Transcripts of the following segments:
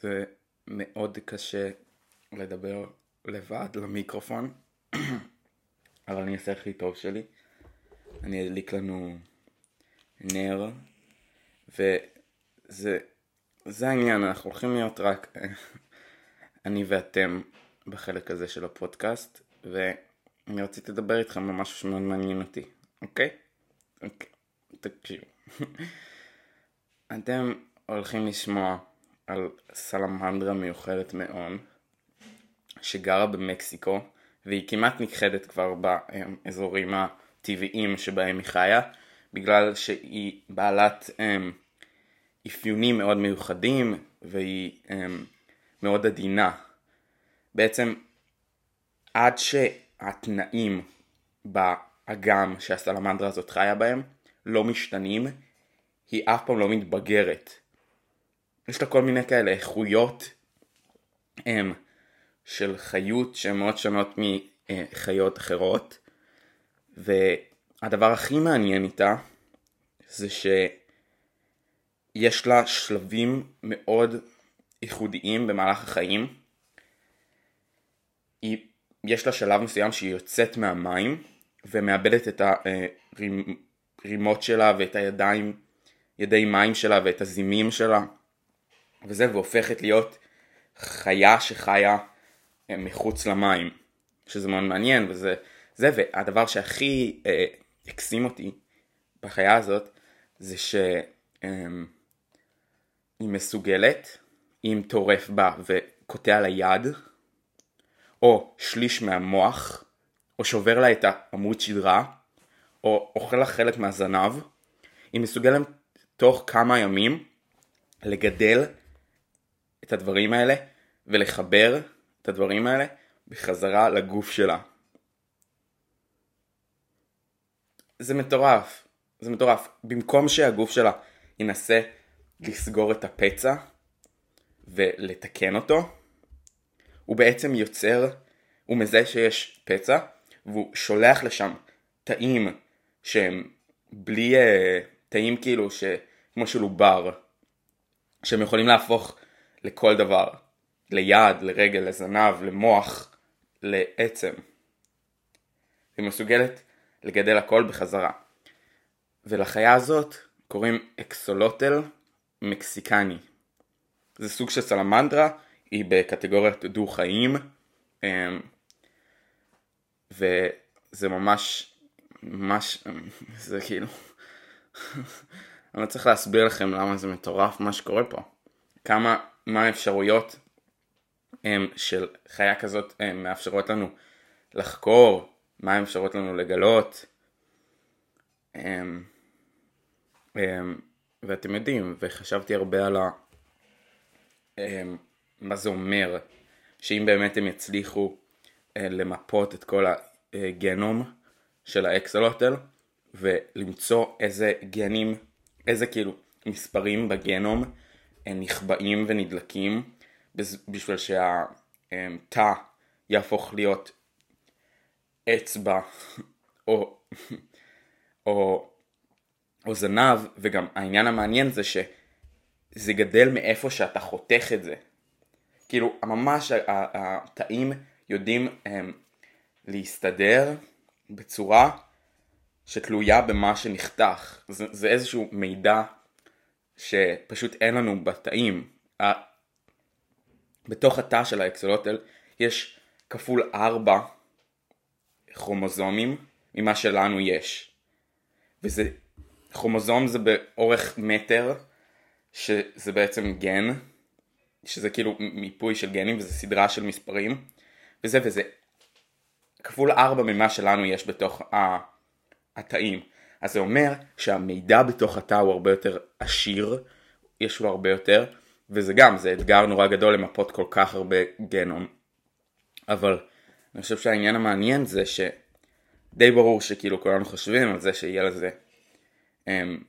זה מאוד קשה לדבר לבד למיקרופון, אבל אני אעשה הכי טוב שלי. אני אדליק לנו נר, וזה זה העניין, אנחנו הולכים להיות רק אני ואתם בחלק הזה של הפודקאסט, ואני רציתי לדבר איתכם על משהו שמאוד מעניין אותי, אוקיי? אוקיי, תקשיבו. אתם הולכים לשמוע על סלמנדרה מיוחדת מאוד, שגרה במקסיקו, והיא כמעט נכחדת כבר באזורים הטבעיים שבהם היא חיה, בגלל שהיא בעלת um, אפיונים מאוד מיוחדים, והיא um, מאוד עדינה. בעצם עד שהתנאים באגם שהסלמנדרה הזאת חיה בהם לא משתנים, היא אף פעם לא מתבגרת. יש לה כל מיני כאלה איכויות הם, של חיות שהן מאוד שונות מחיות אחרות והדבר הכי מעניין איתה זה שיש לה שלבים מאוד ייחודיים במהלך החיים. היא, יש לה שלב מסוים שהיא יוצאת מהמים ומאבדת את הרימות שלה ואת הידיים, ידי מים שלה ואת הזימים שלה וזה, והופכת להיות חיה שחיה אה, מחוץ למים, שזה מאוד מעניין, וזה, זה, והדבר שהכי אה, הקסים אותי בחיה הזאת, זה שהיא אה, מסוגלת, אם טורף בה וקוטע לה יד, או שליש מהמוח, או שובר לה את העמוד שדרה, או אוכל לה חלק מהזנב, היא מסוגלת תוך כמה ימים לגדל את הדברים האלה ולחבר את הדברים האלה בחזרה לגוף שלה. זה מטורף, זה מטורף. במקום שהגוף שלה ינסה לסגור את הפצע ולתקן אותו, הוא בעצם יוצר, הוא מזהה שיש פצע, והוא שולח לשם תאים שהם בלי, uh, תאים כאילו ש... כמו של עובר, שהם יכולים להפוך לכל דבר. ליד, לרגל, לזנב, למוח, לעצם. היא מסוגלת לגדל הכל בחזרה. ולחיה הזאת קוראים אקסולוטל מקסיקני. זה סוג של סלמנדרה, היא בקטגוריית דו חיים, אמ, וזה ממש, ממש, זה כאילו, אני לא צריך להסביר לכם למה זה מטורף מה שקורה פה. כמה מה האפשרויות הם, של חיה כזאת הם, מאפשרות לנו לחקור, מה האפשרויות לנו לגלות. הם, הם, ואתם יודעים, וחשבתי הרבה על ה... הם, מה זה אומר, שאם באמת הם יצליחו אה, למפות את כל הגנום של האקסלוטל ולמצוא איזה גנים, איזה כאילו מספרים בגנום נחבאים ונדלקים בשביל שהתא יהפוך להיות אצבע או, או, או זנב וגם העניין המעניין זה שזה גדל מאיפה שאתה חותך את זה. כאילו ממש התאים יודעים הם, להסתדר בצורה שתלויה במה שנחתך זה, זה איזשהו מידע שפשוט אין לנו בתאים. בתוך התא של האקסולוטל יש כפול 4 כרומוזומים ממה שלנו יש. וזה, כרומוזום זה באורך מטר, שזה בעצם גן, שזה כאילו מיפוי של גנים וזה סדרה של מספרים, וזה וזה כפול 4 ממה שלנו יש בתוך התאים. אז זה אומר שהמידע בתוך התא הוא הרבה יותר עשיר, יש לו הרבה יותר, וזה גם, זה אתגר נורא גדול למפות כל כך הרבה גנום. אבל אני חושב שהעניין המעניין זה שדי ברור שכאילו כולנו חושבים על זה שיהיה לזה הם,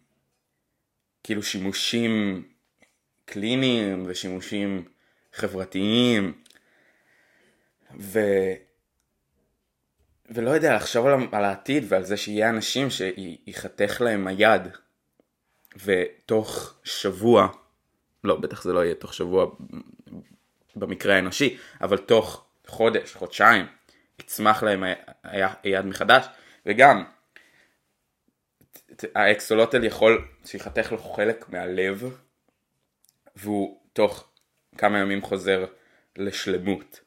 כאילו שימושים קליניים ושימושים חברתיים ו... ולא יודע, לחשוב על, על העתיד ועל זה שיהיה אנשים שיחתך להם היד ותוך שבוע, לא, בטח זה לא יהיה תוך שבוע במקרה האנושי, אבל תוך חודש, חודשיים, יצמח להם היד מחדש, וגם האקסולוטל יכול שיחתך לו חלק מהלב, והוא תוך כמה ימים חוזר לשלמות.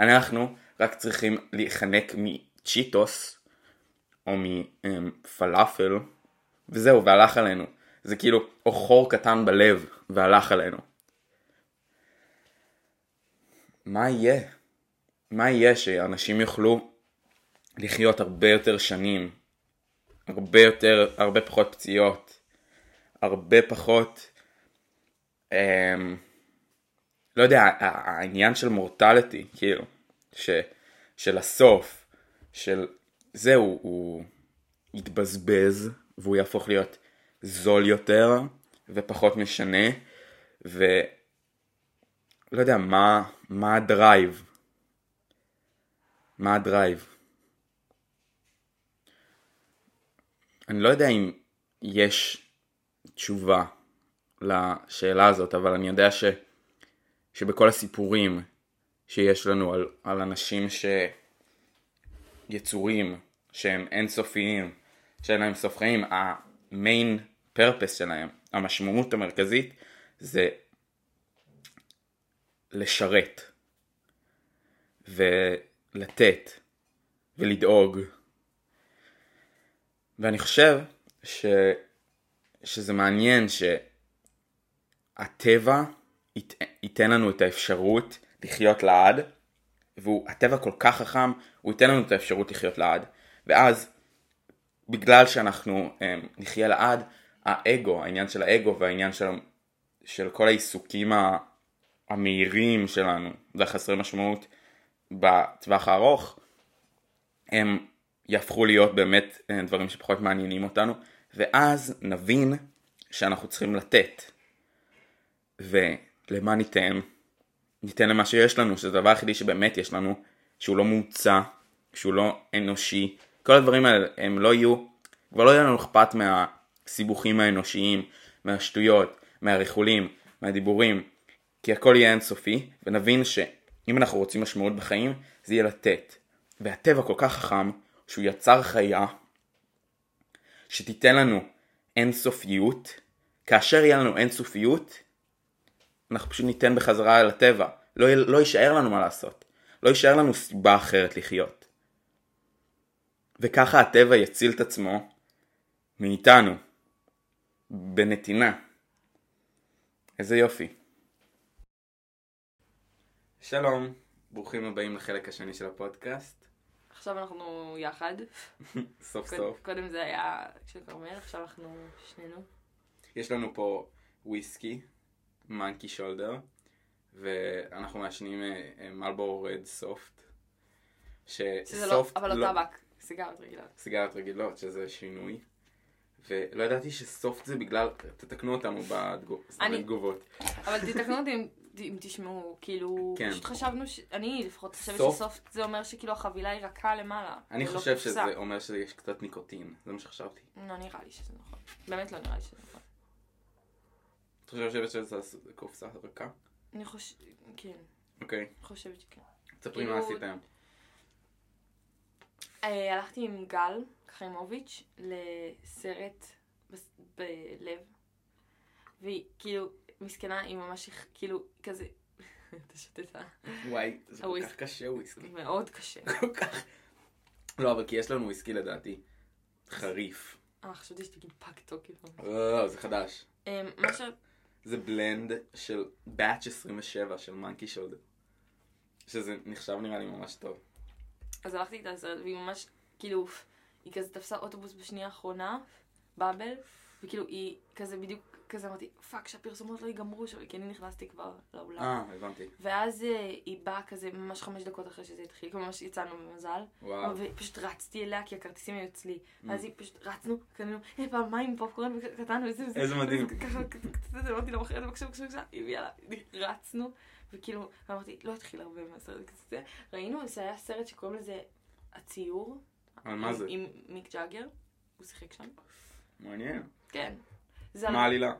אנחנו רק צריכים להיחנק מצ'יטוס או מפלאפל וזהו והלך עלינו. זה כאילו או חור קטן בלב והלך עלינו. מה יהיה? מה יהיה שאנשים יוכלו לחיות הרבה יותר שנים, הרבה יותר, הרבה פחות פציעות, הרבה פחות, אמ, לא יודע, העניין של מורטליטי, כאילו, ש, של הסוף, של זהו, הוא יתבזבז והוא יהפוך להיות זול יותר ופחות משנה, ולא יודע, מה, מה הדרייב? מה הדרייב? אני לא יודע אם יש תשובה לשאלה הזאת, אבל אני יודע ש, שבכל הסיפורים שיש לנו על, על אנשים שיצורים שהם אינסופיים, שאין להם סוף חיים, המיין פרפס שלהם, המשמעות המרכזית זה לשרת ולתת ולדאוג. ואני חושב ש... שזה מעניין שהטבע ית... ייתן לנו את האפשרות לחיות לעד, והטבע כל כך חכם, הוא ייתן לנו את האפשרות לחיות לעד. ואז, בגלל שאנחנו um, נחיה לעד, האגו, העניין של האגו והעניין של, של כל העיסוקים המהירים שלנו והחסרי משמעות בטווח הארוך, הם יהפכו להיות באמת אה, דברים שפחות מעניינים אותנו, ואז נבין שאנחנו צריכים לתת. ולמה ניתן? ניתן למה שיש לנו, שזה הדבר היחידי שבאמת יש לנו, שהוא לא מוצע, שהוא לא אנושי. כל הדברים האלה הם לא יהיו, כבר לא יהיה לנו אכפת מהסיבוכים האנושיים, מהשטויות, מהריחולים, מהדיבורים, כי הכל יהיה אינסופי, ונבין שאם אנחנו רוצים משמעות בחיים, זה יהיה לתת. והטבע כל כך חכם, שהוא יצר חיה שתיתן לנו אינסופיות, כאשר יהיה לנו אינסופיות, אנחנו פשוט ניתן בחזרה אל הטבע. לא, לא יישאר לנו מה לעשות. לא יישאר לנו סיבה אחרת לחיות. וככה הטבע יציל את עצמו מאיתנו, בנתינה. איזה יופי. שלום, ברוכים הבאים לחלק השני של הפודקאסט. עכשיו אנחנו יחד. סוף קודם, סוף. קודם זה היה של כרמל, עכשיו אנחנו שנינו. יש לנו פה וויסקי, מנקי שולדר, ואנחנו מעשנים מלבורו רד סופט. שזה לא, אבל לא טבק, סיגרת רגילות. סיגרת רגילות, שזה שינוי. ולא ידעתי שסופט זה בגלל, תתקנו אותנו בתגובות. אבל תתקנו אותי אם, תשמעו, כאילו, כן. פשוט חשבנו, ש... אני לפחות חושבת סופט- שסופט זה אומר שכאילו החבילה היא רכה למעלה. אני חושב. שזה אומר שיש קצת ניקוטין, זה מה שחשבתי. לא נראה לי שזה נכון. באמת לא נראה לי שזה נכון. את חושבת שזה קופסה רכה? אני חושבת, כן, אוקיי, חושבת שכן. תספרי מה כאילו- עשית היום. אה, הלכתי עם גל חיימוביץ' לסרט בלב, והיא כאילו, מסכנה, היא ממש כאילו, כזה, אתה שותת וואי, זה כל. כך קשה וויסקי. מאוד קשה. כל כך. לא, אבל כי יש לנו וויסקי לדעתי. חריף. אה, חשבתי שתגיד פג תוקף. לא, לא, זה חדש. אה, מה ש... זה blend של batch 27 של Monkey Shoulder. שזה נחשב נראה לי ממש טוב. אז הלכתי איתה לסרט, והיא ממש, כאילו, היא כזה תפסה אוטובוס בשנייה האחרונה, באבל, וכאילו היא כזה בדיוק, כזה אמרתי, fuck, שהפרסומות לא ייגמרו שלי, כי אני נכנסתי כבר לאולם. אה, הבנתי. ואז אה, היא באה כזה ממש חמש דקות אחרי שזה התחיל, כאילו ממש יצאנו במזל. וואו. ופשוט רצתי אליה, כי הכרטיסים היו אצלי. ואז היא פשוט רצנו, קנינו, אה, פעם מים, פופקורן, וזה וזה. איזה מדהים. ככה, קצת, אמרתי לה, אחרת, בבקשה, בבקשה, בבקשה, היא הביאה לה, רצנו, וכאילו, אמרתי, לא התחיל הרבה מהסרט כזה. ראינו, זה היה סרט שקוראים לזה הציור. אבל מה זה? עם מיק ג'אגר, הוא שיחק שם. מעניין. כן. מה העלילה?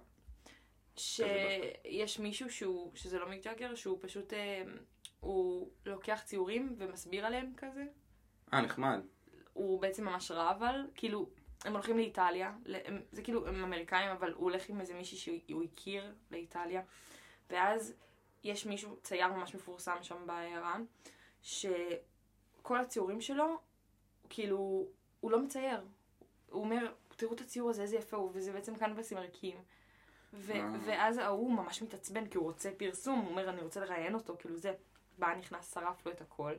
שיש מישהו שהוא, שזה לא מיק ג'אגר, שהוא פשוט, אה, הוא לוקח ציורים ומסביר עליהם כזה. אה, נחמד. הוא בעצם ממש רע אבל, כאילו, הם הולכים לאיטליה, זה כאילו, הם אמריקאים, אבל הוא הולך עם איזה מישהי שהוא הכיר לאיטליה, ואז יש מישהו, צייר ממש מפורסם שם בעיירה, שכל הציורים שלו, כאילו, הוא לא מצייר. הוא אומר, תראו את הציור הזה, איזה יפה הוא, וזה בעצם קנבסים ריקים. ו- אה. ואז ההוא ממש מתעצבן, כי הוא רוצה פרסום, הוא אומר, אני רוצה לראיין אותו, כאילו זה, בא, נכנס, שרף לו את הכל.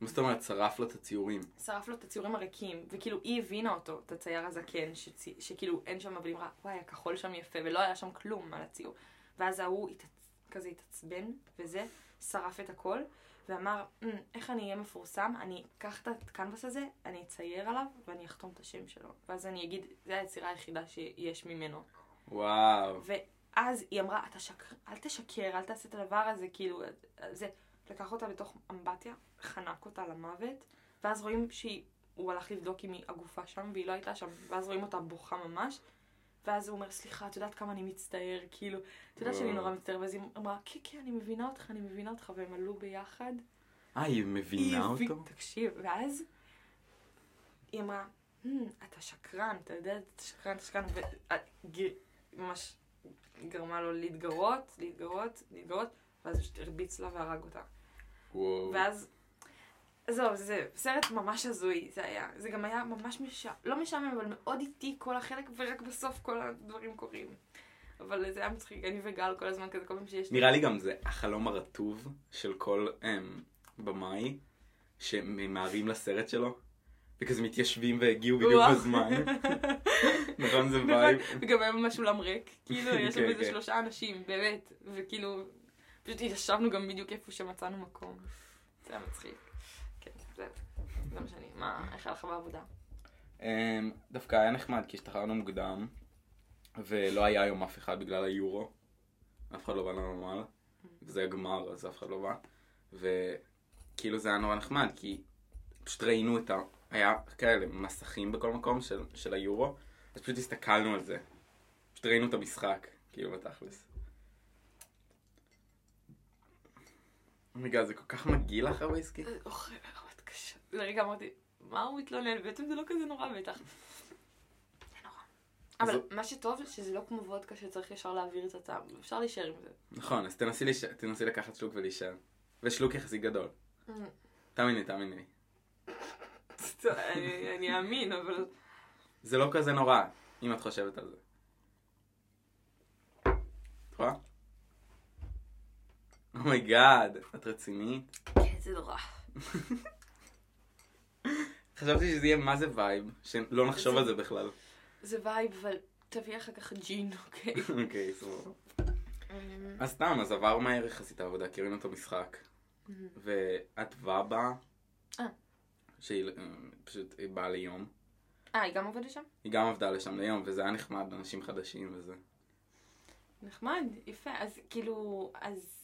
מה זאת אומרת, שרף לו את הציורים. שרף לו את הציורים הריקים, וכאילו היא הבינה אותו, את הצייר הזקן, שצי, שכאילו אין שם, אבל היא אמרה, וואי, הכחול שם יפה, ולא היה שם כלום על הציור. ואז ההוא התעצ... כזה התעצבן, וזה, שרף את הכל, ואמר, "אמ, איך אני אהיה מפורסם? אני אקח את הקנבס הזה, אני אצייר עליו, ואני אחתום את השם שלו. ואז אני אגיד, זו היצירה היחידה שיש ממנו. וואו. ואז היא אמרה, אתה שקר, אל תשקר, אל תעשה את הדבר הזה, כאילו, זה, לקח אותה לתוך אמבטיה, חנק אותה למוות, ואז רואים שהוא הלך לבדוק אם היא הגופה שם, והיא לא הייתה שם, ואז רואים אותה בוכה ממש, ואז הוא אומר, סליחה, את יודעת כמה אני מצטער, כאילו, את יודעת שאני נורא מצטער, ואז היא אמרה, כן, כן, אני מבינה אותך, אני מבינה אותך, והם עלו ביחד. אה, היא מבינה היא אותו? תקשיב, ואז היא אמרה, "Hmm, אתה שקרן, אתה יודע, אתה שקרן, אתה שקרן, וממש גרמה לו להתגרות, להתגרות, להתגרות, ואז הוא הרביץ לה והרג אותה. וואו. ואז, עזוב, זה סרט ממש הזוי, זה היה. זה גם היה ממש משעמם, לא משעמם, אבל מאוד איטי כל החלק, ורק בסוף כל הדברים קורים. אבל זה היה מצחיק, אני וגל כל הזמן כזה, כל פעם שיש... נראה לי גם זה החלום הרטוב של כל אמ, במאי שממהרים לסרט שלו וכזה מתיישבים והגיעו בדיוק. בזמן. נכון זה נכון, vibe. וגם היה ממש אולם ריק, כאילו, יש שם כן, איזה כן. שלושה אנשים, באמת, וכאילו, פשוט ישבנו גם בדיוק איפה שמצאנו מקום. זה היה מצחיק. זה זה מה שאני, מה, איך היה לך בעבודה? אמ, דווקא היה נחמד כי השתחררנו מוקדם ולא היה היום אף אחד בגלל היורו. אף אחד לא בא לנמל. וזה הגמר אז אף אחד לא בא. וכאילו זה היה נורא נחמד כי פשוט ראינו את ה... היה כאלה מסכים בכל מקום של, של היורו אז פשוט הסתכלנו על זה. פשוט ראינו את המשחק כאילו בתכלס. oh my God זה כל כך מגעיל לך הוויסקי? זה אוכל מאוד קשה. לרגע אמרתי, מה הוא מתלונן? בעצם זה לא כזה נורא בטח. זה נורא. אבל זו- מה שטוב שזה לא כמו וודקה שצריך ישר להעביר את הטעם, אפשר להישאר עם זה. נכון אז תנסי, להישאר- תנסי לקחת שלוק ולהישאר. ושלוק יחסית גדול. תאמיני תאמיני. טוב, אני אני אאמין, אבל... זה לא כזה נורא, אם את חושבת על זה. את רואה? oh my God, את רצינית? כן, זה נורא. חשבתי שזה יהיה מה זה vibe, שלא נחשוב זה- על זה בכלל. זה vibe, אבל תביא אחר כך ג'ין, אוקיי? אוקיי, סבבה. אז סתם, אז עבר מהר יחסית העבודה, כי ראינו את המשחק. ואת ובה, אה. שהיא אה, פשוט באה ליום. אה, היא גם עובדת שם? היא גם עבדה לשם ליום, וזה היה נחמד, אנשים חדשים וזה. נחמד, יפה. אז כאילו, אז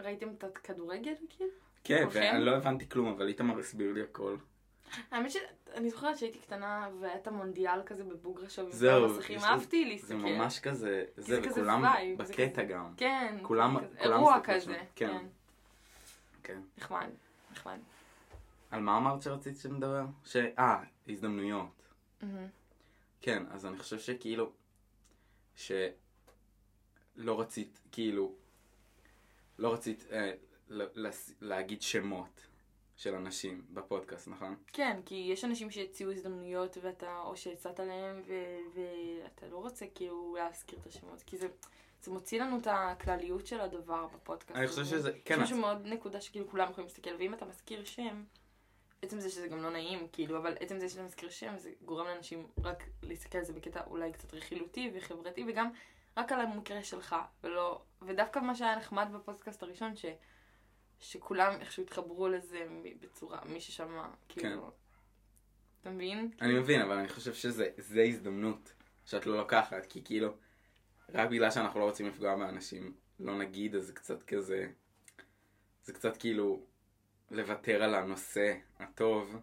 ראיתם את הכדורגל, כאילו? כן, כולכם? ואני לא הבנתי כלום, אבל איתמר הסביר לי הכל. האמת שאני זוכרת שהייתי קטנה והיה את המונדיאל כזה בבוגרשוב עם זהו, כל המסכים, אהבתי להסתכל. זה ממש כזה, זה, וכולם בקטע גם. כן. כולם- אירוע כזה. כן. כן. כן. נחמד, נחמד. על מה אמרת שרצית שנדבר? ש... אה, הזדמנויות. כן, אז אני חושב שכאילו, שלא רצית, כאילו, לא רצית אה, להגיד שמות של אנשים בפודקאסט, נכון? כן, כי יש אנשים שהציעו הזדמנויות ואתה, או שהצעת להם ו- ואתה לא רוצה כאילו להזכיר את השמות, כי זה, זה מוציא לנו את הכלליות של הדבר בפודקאסט. אני חושב. שזה, יש כן, משהו מאוד נקודה שכאילו כולם יכולים להסתכל, ואם אתה מזכיר שם, עצם זה שזה גם לא נעים, כאילו, אבל עצם זה שאתה מזכיר שם, זה גורם לאנשים רק להסתכל על זה בקטע אולי קצת רכילותי וחברתי, וגם רק על המקרה שלך, ולא, ודווקא מה שהיה נחמד בפודקאסט הראשון, ש, שכולם איכשהו התחברו לזה בצורה, מי ששמע, כאילו, אתה מבין? אני מבין, אבל אני חושב שזה זה הזדמנות שאת לא לוקחת, כי כאילו, רק בגלל שאנחנו לא רוצים לפגוע באנשים, לא נגיד, אז זה קצת כזה, זה קצת כאילו לוותר על הנושא הטוב,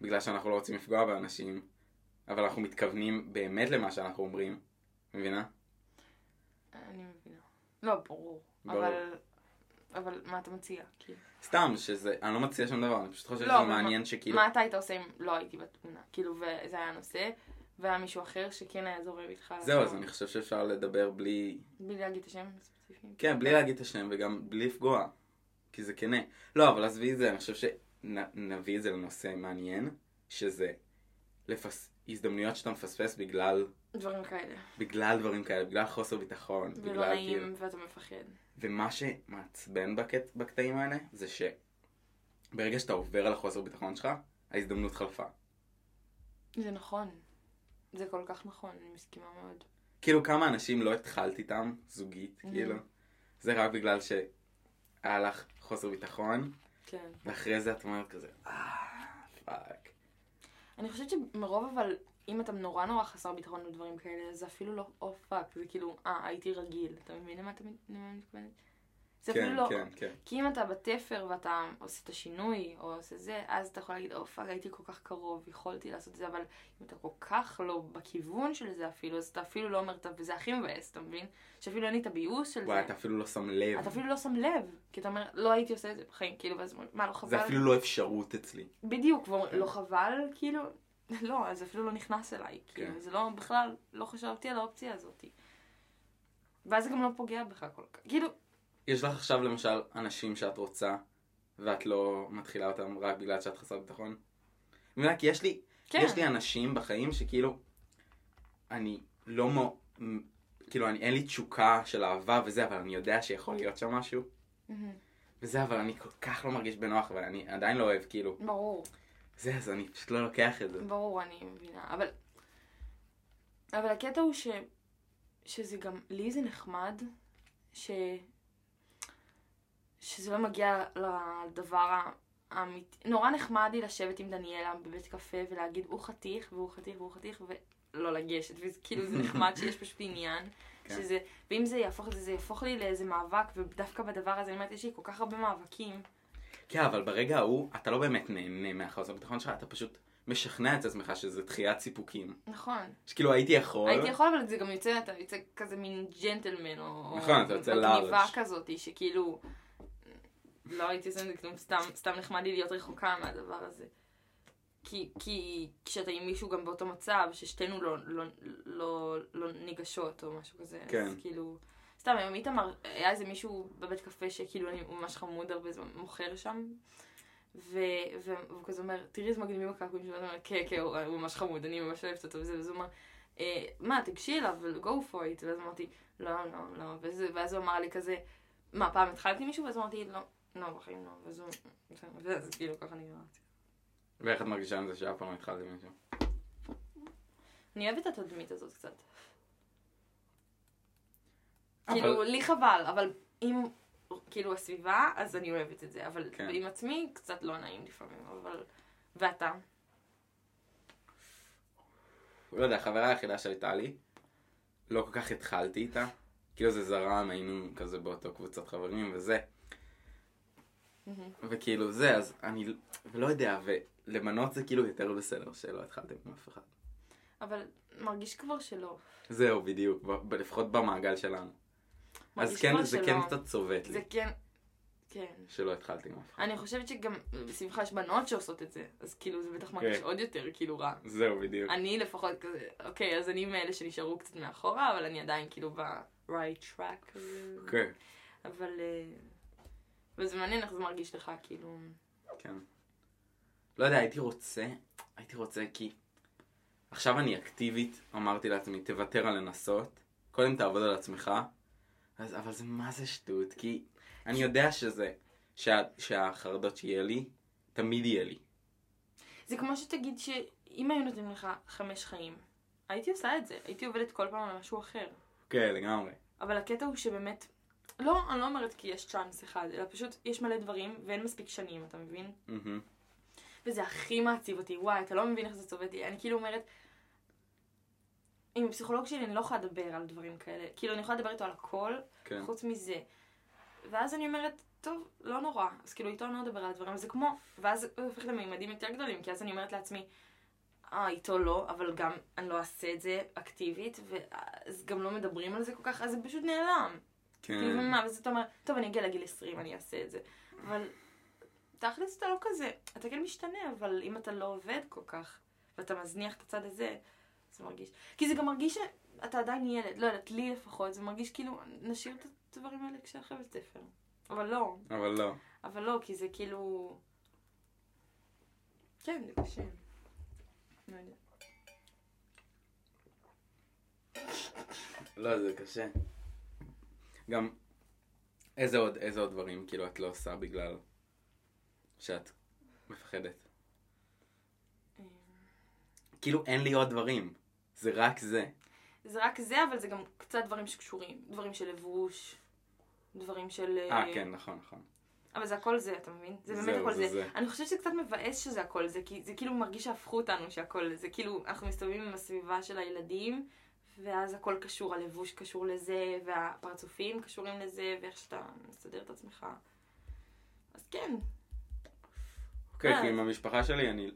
בגלל שאנחנו לא רוצים לפגוע באנשים, אבל אנחנו מתכוונים באמת למה שאנחנו אומרים, מבינה? אני מבינה. לא, ברור. ברור. אבל... אבל מה אתה מציע? כאילו? סתם, שזה, אני לא מציע שום דבר, אני פשוט חושב לא, שזה מעניין שכאילו, מה אתה היית עושה אם לא הייתי בתמונה? כאילו, וזה היה הנושא, והיה מישהו אחר שכן היה זורם איתך. זהו, אז אני חושב שאפשר לדבר בלי, בלי להגיד את השם הספציפי. כן, בלי להגיד את השם וגם בלי לפגוע, כי זה כנה. לא, אבל עזבי את זה, אני חושב שנביא את זה לנושא מעניין, שזה לפס... הזדמנויות שאתה מפספס בגלל, דברים כאלה. בגלל דברים כאלה, בגלל חוסר ביטחון, ולא בגלל כאילו... נעים ואתה מפחד. ומה שמעצבן בקט... בקטעים האלה, זה שברגע שאתה עובר על החוסר ביטחון שלך, ההזדמנות חלפה. זה נכון. זה כל כך נכון, אני מסכימה מאוד. כאילו כמה אנשים לא התחלת איתם, זוגית, Mhm. כאילו. זה רק בגלל שהיה לך חוסר ביטחון, כן. ואחרי זה את אומרת כזה, אה, fuck. אני חושבת שמרוב אבל, אם אתה נורא נורא חסר ביטחון ודברים כאלה, זה אפילו לא, או fuck, זה כאילו, אה, הייתי רגיל. אתה מבין למה אתה מתכוונת? זה כן, אפילו לא, כן, כן. כי אם אתה בתפר ואתה עושה את השינוי, או עושה זה, אז אתה יכול להגיד, או fuck, הייתי כל כך קרוב, יכולתי לעשות את זה, אבל אם אתה כל כך לא בכיוון של זה אפילו, אז אתה אפילו לא אומר, וזה הכי מבאס, אתה מבין? שאפילו אין לי את הביוס של וואי, זה. אתה אפילו לא שם לב. אתה אפילו לא שם לב, כי אתה אומר, לא הייתי עושה את זה בחיים, כאילו, ואז מה, לא חבל? זה אפילו לא אפשרות אצלי. בדיוק, כן. לא חבל, כאילו, לא, אז אפילו לא נכנס אליי, כאילו, כן. זה לא, בכלל, לא חשבתי על האופציה הזאת. ואז זה גם לא פוגע בך כל כך, כאילו, יש לך עכשיו למשל אנשים שאת רוצה, ואת לא מתחילה אותם רק בגלל שאת חסר ביטחון? מבינה? כי יש לי, כן. יש לי אנשים בחיים שכאילו, אני לא מו... מ- כאילו, אני, אין לי תשוקה של אהבה וזה, אבל אני יודע שיכול להיות שם משהו. וזה, אבל אני כל כך לא מרגיש בנוח, ואני עדיין לא אוהב, כאילו, ברור, זה, אז אני פשוט לא לוקח את זה. ברור, אני מבינה, אבל, אבל הקטע הוא ש, שזה גם, לי זה נחמד, ש, שזה לא מגיע לדבר האמיתי, נורא נחמד לי לשבת עם דניאלה בבית קפה ולהגיד, הוא חתיך, והוא חתיך, והוא חתיך, ולא לגשת, וכאילו זה נחמד שיש פשוט עניין. כן. שזה, ואם זה יהפוך את זה, זה יהפוך לי לאיזה מאבק, ודווקא בדבר הזה, אני אומרת, יש לי כל כך הרבה מאבקים. כן, אבל ברגע ההוא, אתה לא באמת נהנה מהחוסר ביטחון שלך, אתה פשוט משכנע את עצמך שזה דחיית סיפוקים. נכון. שכאילו הייתי יכול, הייתי יכול, אבל זה גם יוצא, אתה יוצא כזה מין ג'נטלמן, או... נכון, אתה יוצא או לארג'. גניבה כזאת, שכאילו... לא הייתי עושה את זה כלום, סתם, סתם נחמד לי להיות רחוקה מהדבר הזה. כי, כי כשאתה עם מישהו גם באותו מצב, ששתינו לא, לא, לא, לא ניגשות או משהו כזה, כן. אז כאילו... סתם, היום איתמר, היה איזה מישהו בבית קפה שכאילו אני ממש חמוד הרבה זמן, מוכר שם. והוא כזה אומר, תראי איזה מגניבים הקעקועים שלו, אני אומרת, כן, כן, הוא ממש חמוד, אני ממש אוהבת אותו וזה, ואז הוא אמר, "אה, מה, תגשי אליו, go for it, ואז אמרתי, לא, לא, לא, ואז, ואז הוא אמר לי כזה, מה, פעם התחלתי עם מישהו? ואז אמרתי, לא, לא, בחיים לא, הוא, ואז כאילו ככה נגמרתי. ואיך את מרגישה עם זה שאף פעם לא התחלתי עם מישהו? אני אוהבת את התדמית הזאת קצת. אבל- כאילו, לי חבל, אבל אם, כאילו, הסביבה, אז אני אוהבת את זה, אבל כן. עם עצמי קצת לא נעים לפעמים, אבל... ואתה? לא יודע, החברה היחידה שהייתה לי, לא כל כך התחלתי איתה. כאילו זה זרם, היינו כזה באותו קבוצת חברים וזה. וכאילו זה, אז אני לא יודע, ולמנות זה כאילו יותר בסדר שלא התחלתם עם אף אחד. אבל מרגיש כבר שלא. זהו, בדיוק, ב- לפחות במעגל שלנו. אז כן, זה שלא. כן קצת צובט לי, זה כן, כן. שלא התחלתי עם אף אחד. אני חושבת שגם בסביבך יש בנות שעושות את זה, אז כאילו זה בטח מרגיש כן. עוד יותר כאילו רע. זהו, בדיוק. אני לפחות כזה, אוקיי, אז אני מאלה שנשארו קצת מאחורה, אבל אני עדיין כאילו ב-right track. כן, אבל... אה, וזה מעניין איך זה מרגיש לך, כאילו... כן. לא יודע, הייתי רוצה, הייתי רוצה כי... עכשיו אני אקטיבית, אמרתי לעצמי, תוותר על לנסות, קודם תעבוד על עצמך, אז, אבל זה מה זה שטות, כי אני יודע שזה, שה, שהחרדות שיהיה לי, תמיד יהיה לי. זה כמו שתגיד שאם היו נותנים לך חמש חיים, הייתי עושה את זה, הייתי עובדת כל פעם על משהו אחר. כן, לגמרי. אבל הקטע הוא שבאמת... לא, אני לא אומרת כי יש צ'אנס אחד, אלא פשוט יש מלא דברים ואין מספיק שנים, אתה מבין? וזה הכי מעציב אותי, וואי, אתה לא מבין איך זה צובט לי. אני כאילו אומרת, עם הפסיכולוג שלי אני לא יכולה לדבר על דברים כאלה. כאילו, אני יכולה לדבר איתו על הכל, כן. חוץ מזה. ואז אני אומרת, טוב, לא נורא. אז כאילו, איתו אני לא אדבר על הדברים, זה כמו... ואז הוא הופך למימדים יותר גדולים, כי אז אני אומרת לעצמי, אה, איתו לא, אבל גם אני לא אעשה את זה אקטיבית, ואז גם לא מדברים על זה כל כך, אז זה פשוט נעלם. כן. כאילו, מה, ואז אתה אומר, טוב, אני אגיע לגיל 20, אני אעשה את זה. אבל תכלס אתה לא כזה, אתה כן משתנה, אבל אם אתה לא עובד כל כך, ואתה מזניח את הצד הזה, זה מרגיש. כי זה גם מרגיש שאתה עדיין ילד, לא יודעת, לי לפחות, זה מרגיש כאילו, נשאיר את הדברים האלה כשאחרי בית ספר. אבל לא, אבל לא. אבל לא, כי זה כאילו... כן, זה קשה. לא יודע. לא, זה קשה. גם, איזה עוד, איזה עוד דברים כאילו את לא עושה בגלל שאת מפחדת? כאילו אין לי עוד דברים. זה רק זה. זה רק זה, אבל זה גם קצת דברים שקשורים. דברים של לבוש, דברים של... אה, כן, נכון, נכון. אבל זה הכל זה, אתה מבין? זה באמת זהו, הכל זה זה. זה. אני חושבת שזה קצת מבאס שזה הכל זה, כי זה כאילו מרגיש שהפכו אותנו שהכל זה. כאילו, אנחנו מסתובבים עם הסביבה של הילדים, ואז הכל קשור, הלבוש קשור לזה, והפרצופים קשורים לזה, ואיך שאתה מסדר את עצמך. אז כן, אוקיי. כי עם המשפחה שלי אני,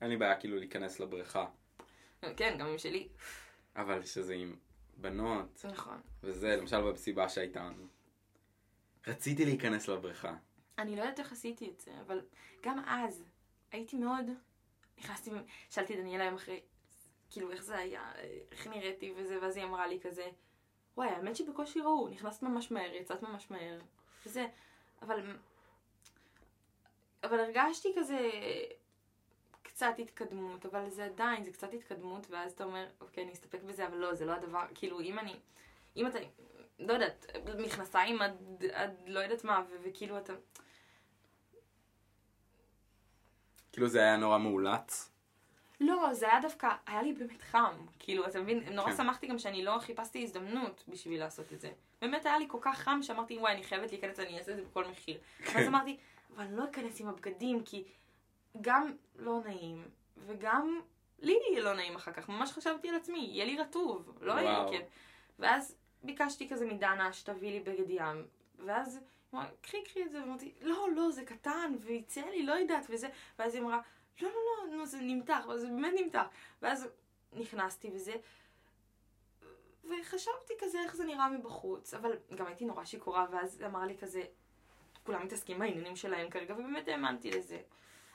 אין לי בעיה כאילו להיכנס לבריכה. כן, גם עם שלי. אבל שזה עם בנות, נכון. וזה, למשל במסיבה שהייתה לנו. רציתי להיכנס לבריכה. אני לא יודעת איך עשיתי את זה, אבל גם אז הייתי מאוד... נכנסתי, שאלתי דניאלה יום אחרי, כאילו, איך זה היה, איך נראיתי וזה, ואז היא אמרה לי כזה, וואי, האמת שבקושי ראו, נכנסת ממש מהר, יצאת ממש מהר, וזה, אבל... אבל הרגשתי כזה קצת התקדמות, אבל זה עדיין, זה קצת התקדמות, ואז אתה אומר, אוקיי, אני אסתפק בזה, אבל לא, זה לא הדבר, כאילו, אם אני, אם אתה, לא יודעת, מכנסיים עד, עד לא יודעת מה, ו- וכאילו אתה, כאילו זה היה נורא מאולץ. לא, זה היה דווקא, היה לי באמת חם. כאילו, אתה מבין, נורא כן. שמחתי גם שאני לא חיפשתי הזדמנות בשביל לעשות את זה. באמת היה לי כל כך חם שאמרתי, וואי, אני חייבת להיכנס, אני אעשה את זה בכל מחיר. כן. ואז אמרתי, אבל אני לא אכנס עם הבגדים, כי גם לא נעים, וגם לי יהיה לא נעים אחר כך. ממש חשבתי על עצמי, יהיה לי רטוב, לא יהיה וואו. כן. ואז ביקשתי כזה מדנה שתביא לי בגד ים, ואז אמרה, קחי, קחי את זה, ואמרתי, לא, לא, זה קטן, ויצא לי, לא יודעת, וזה, ואז היא אמרה, לא, לא, לא, נו, זה נמתח, זה באמת נמתח. ואז נכנסתי וזה, וחשבתי כזה איך זה נראה מבחוץ, אבל גם הייתי נורא שיכורה, ואז אמר לי כזה, כולם מתעסקים בעניינים שלהם כרגע, ובאמת האמנתי לזה.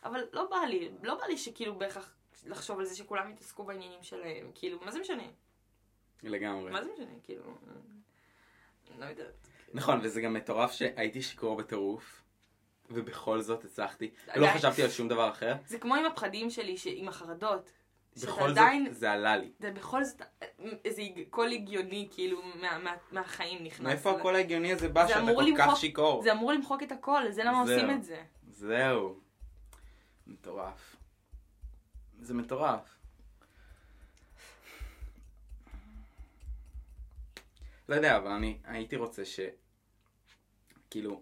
אבל לא בא לי, לא בא לי שכאילו בהכרח לחשוב על זה שכולם יתעסקו בעניינים שלהם, כאילו, מה זה משנה? לגמרי. מה זה משנה? כאילו, לא יודעת. נכון, וזה גם מטורף שהייתי שיכור בטירוף, ובכל זאת הצלחתי. ולא די. חשבתי על שום דבר אחר. זה כמו עם הפחדים שלי, עם החרדות. בכל עדיין, זאת זה עלה לי. זה בכל זאת איזה היג- קול הגיוני, כאילו, מה- מה- מהחיים נכנס. מאיפה הקול ההגיוני הזה בא זה שאתה כל כך למחוק- שיכור? זה אמור למחוק את הכל, זה למה. עושים את זה. זהו. מטורף. זה מטורף. לא יודע, אבל אני הייתי רוצה ש... כאילו,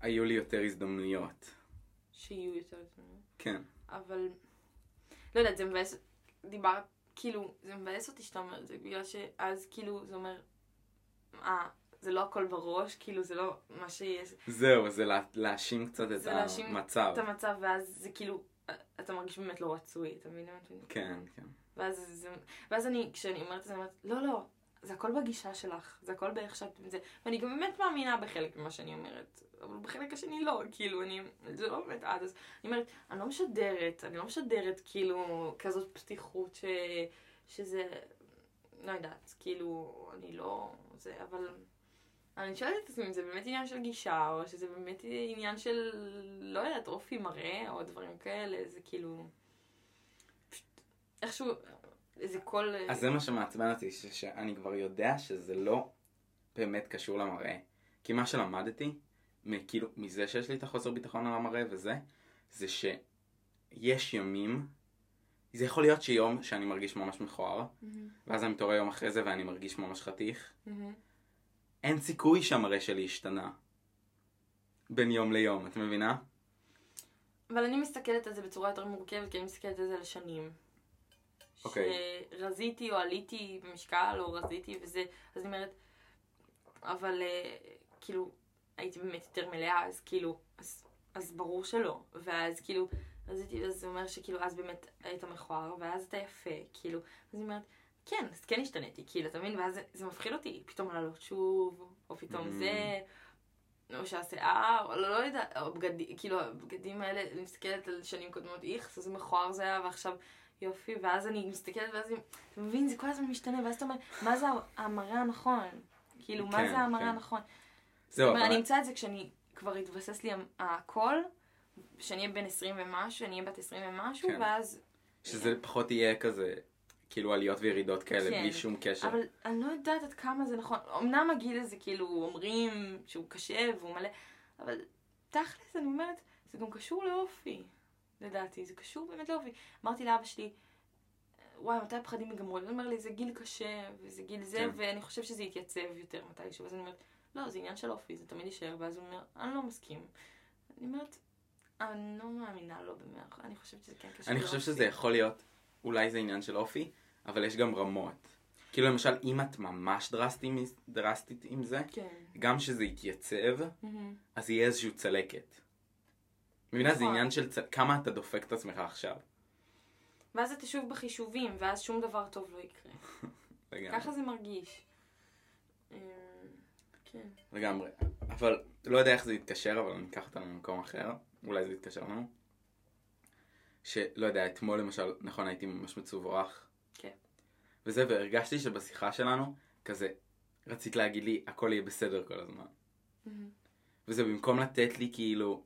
היו לי יותר הזדמנויות. שיהיו יותר זמן. כן. אבל, לא יודעת, זה מבאס, דיברת, כאילו, זה מבאס אותי שאתה אומר את זה, בגלל שאז כאילו זה אומר, אה, זה לא הכל בראש, כאילו זה לא מה שיש, זהו, זה לה, להאשים קצת את זה להאשים המצב. את המצב, ואז זה כאילו, אתה מרגיש באמת לא רצוי, אתה מבין? כן, כן. ואז, זה, ואז אני, כשאני אומרת את זה, אני אומרת, לא, לא, זה הכל בגישה שלך, זה הכל באיך שאת, זה, ואני גם באמת מאמינה בחלק ממה שאני אומרת, אבל בחלק השני לא, כאילו, אני, זה לא באמת עד, אז אני אומרת, אני לא משדרת, אני לא משדרת כאילו כזאת פתיחות ש, שזה, לא יודעת, כאילו, אני לא, זה, אבל אני שואלת את עצמי אם זה באמת עניין של גישה, או שזה באמת עניין של, לא יודעת, אופי מראה, או דברים כאלה, זה כאילו, פשוט, איכשהו, איזה קול... אז זה מה שמעצבן אותי, שאני כבר יודע שזה לא באמת קשור למראה. כי מה שלמדתי, כאילו, מזה שיש לי את החוסר ביטחון על המראה וזה, זה שיש ימים, זה יכול להיות שיום שאני מרגיש ממש מכוער, מהמם, ואז אני מתעורר יום אחרי זה ואני מרגיש ממש חתיך. מהמם. אין סיכוי שהמראה שלי השתנה בין יום ליום, את מבינה? אבל אני מסתכלת על זה בצורה יותר מורכבת, כי אני מסתכלת על זה לשנים. אוקיי. שרזיתי או עליתי במשקל, או רזיתי וזה, אז אני אומרת, אבל אה, כאילו, הייתי באמת יותר מלאה, אז כאילו, אז, אז ברור שלא. ואז כאילו, אז הייתי- אז זה אומר שכאילו אז באמת היית מכוער, ואז אתה יפה, כאילו. אז אני אומרת, כן, אז כן השתניתי, כאילו, אתה מבין? ואז זה, זה מפחיד אותי, פתאום לעלות שוב, או פתאום Mm. זה, או שהשיער, או לא, לא יודעת, או בגדים, כאילו, הבגדים האלה, אני מסתכלת על שנים קודמות, איכס, איזה מכוער זה היה, ועכשיו יופי, ואז אני מסתכלת, ואז אתה מבין, זה כל הזמן משתנה, ואז אתה אומר, מה זה המראה הנכון? כאילו, מה כן, זה המראה כן. הנכון? זהו, אבל- אני אמצא את זה כשאני כבר יתבסס לי הכל, כשאני אהיה בן 20 ומשהו, אני אהיה בת 20 ומשהו, כן. ואז... שזה פחות יהיה כזה, כאילו עליות וירידות כאלה, כן. בלי שום קשר. אבל אני לא יודעת עד כמה זה נכון. אמנם הגיל הזה, כאילו, אומרים שהוא קשה והוא מלא, אבל תכלס, אני אומרת, זה גם קשור לאופי, לדעתי. זה קשור באמת לאופי. אמרתי לאבא שלי, וואי, מתי הפחדים ייגמרו? הוא אומר לי, זה גיל קשה, וזה גיל זה, כן. ואני חושב שזה יתייצב יותר מתישהו. אז אני אומרת, לא, זה עניין של אופי, זה תמיד יישאר. ואז הוא אומר, אני לא מסכים. אני אומרת, אני לא מאמינה לו במאה אחוז. אני חושבת שזה כן קשור אני חושב לאופי. שזה יכול להיות, אולי זה עניין של אופי, אבל יש גם רמות. כאילו למשל, אם את ממש דרסטי, דרסטית עם זה, כן. גם שזה יתייצב, מהמם. אז יהיה איזושהי צלקת. מבינה? זה נכון. עניין של צ... כמה אתה דופק את עצמך עכשיו. ואז אתה שוב בחישובים, ואז שום דבר טוב לא יקרה. ככה זה מרגיש. כן. לגמרי. אבל לא יודע איך זה יתקשר, אבל אני אקח אותנו למקום אחר. אולי זה יתקשר לנו. שלא יודע, אתמול למשל, נכון, הייתי ממש מצוברח. כן. וזה, והרגשתי שבשיחה שלנו, כזה, רצית להגיד לי, הכל יהיה בסדר כל הזמן. מהמם. וזה במקום לתת לי כאילו,